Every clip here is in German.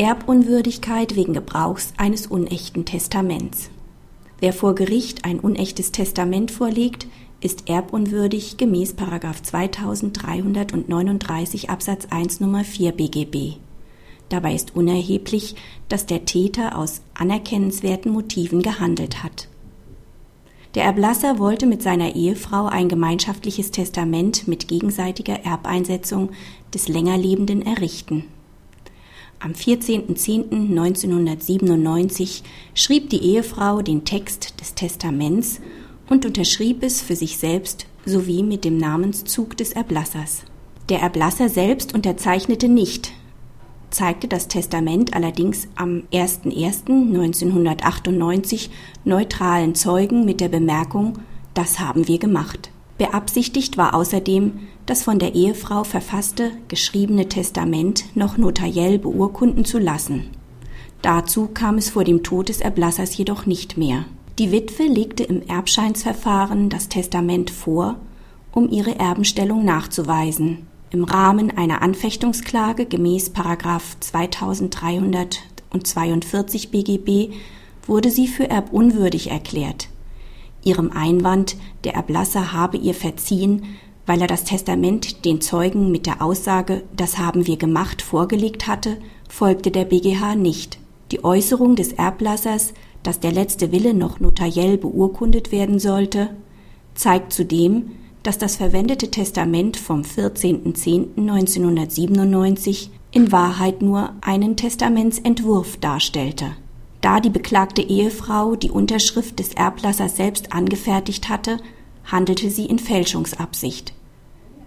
Erbunwürdigkeit wegen Gebrauchs eines unechten Testaments. Wer vor Gericht ein unechtes Testament vorlegt, ist erbunwürdig gemäß 2339 Absatz 1 Nummer 4 BGB. Dabei ist unerheblich, dass der Täter aus anerkennenswerten Motiven gehandelt hat. Der Erblasser wollte mit seiner Ehefrau ein gemeinschaftliches Testament mit gegenseitiger Erbeinsetzung des Längerlebenden errichten. Am 14.10.1997 schrieb die Ehefrau den Text des Testaments und unterschrieb es für sich selbst sowie mit dem Namenszug des Erblassers. Der Erblasser selbst unterzeichnete nicht, zeigte das Testament allerdings am 01.01.1998 neutralen Zeugen mit der Bemerkung, das haben wir gemacht. Beabsichtigt war außerdem, das von der Ehefrau verfasste, geschriebene Testament noch notariell beurkunden zu lassen. Dazu kam es vor dem Tod des Erblassers jedoch nicht mehr. Die Witwe legte im Erbscheinsverfahren das Testament vor, um ihre Erbenstellung nachzuweisen. Im Rahmen einer Anfechtungsklage gemäß 2342 BGB wurde sie für erbunwürdig erklärt. Ihrem Einwand, der Erblasser habe ihr verziehen, weil er das Testament den Zeugen mit der Aussage Das haben wir gemacht vorgelegt hatte, folgte der BGH nicht. Die Äußerung des Erblassers, dass der letzte Wille noch notariell beurkundet werden sollte, zeigt zudem, dass das verwendete Testament vom 14.10.1997 in Wahrheit nur einen Testamentsentwurf darstellte. Da die beklagte Ehefrau die Unterschrift des Erblassers selbst angefertigt hatte, handelte sie in Fälschungsabsicht.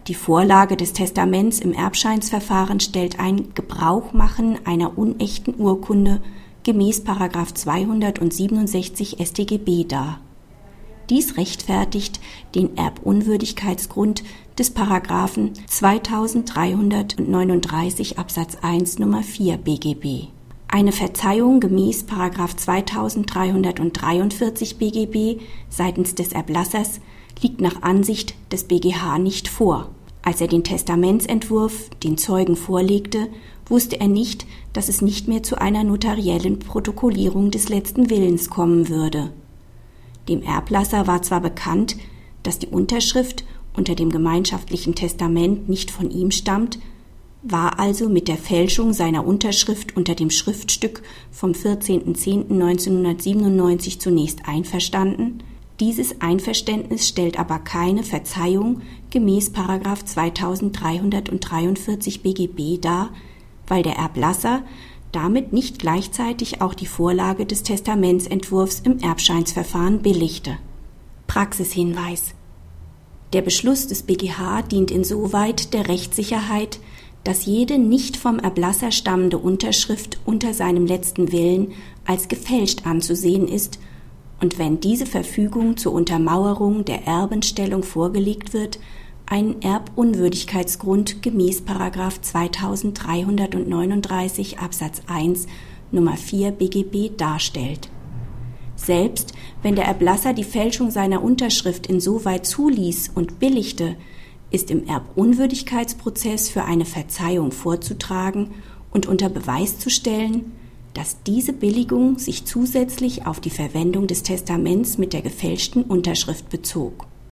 Die Vorlage des Testaments im Erbscheinsverfahren stellt ein Gebrauchmachen einer unechten Urkunde gemäß 267 StGB dar. Dies rechtfertigt den Erbunwürdigkeitsgrund des Paragraphen 2339 Absatz 1 Nummer 4 BGB. Eine Verzeihung gemäß 2343 BGB seitens des Erblassers liegt nach Ansicht des BGH nicht vor. Als er den Testamentsentwurf den Zeugen vorlegte, wusste er nicht, dass es nicht mehr zu einer notariellen Protokollierung des letzten Willens kommen würde. Dem Erblasser war zwar bekannt, dass die Unterschrift unter dem gemeinschaftlichen Testament nicht von ihm stammt, war also mit der Fälschung seiner Unterschrift unter dem Schriftstück vom 14.10.1997 zunächst einverstanden, dieses Einverständnis stellt aber keine Verzeihung gemäß 2343 BGB dar, weil der Erblasser damit nicht gleichzeitig auch die Vorlage des Testamentsentwurfs im Erbscheinsverfahren billigte. Praxishinweis Der Beschluss des BGH dient insoweit der Rechtssicherheit, dass jede nicht vom Erblasser stammende Unterschrift unter seinem letzten Willen als gefälscht anzusehen ist und wenn diese Verfügung zur Untermauerung der Erbenstellung vorgelegt wird, einen Erbunwürdigkeitsgrund gemäß 2339 Absatz 1 Nummer 4 BGB darstellt. Selbst wenn der Erblasser die Fälschung seiner Unterschrift insoweit zuließ und billigte, ist im Erbunwürdigkeitsprozess für eine Verzeihung vorzutragen und unter Beweis zu stellen, dass diese Billigung sich zusätzlich auf die Verwendung des Testaments mit der gefälschten Unterschrift bezog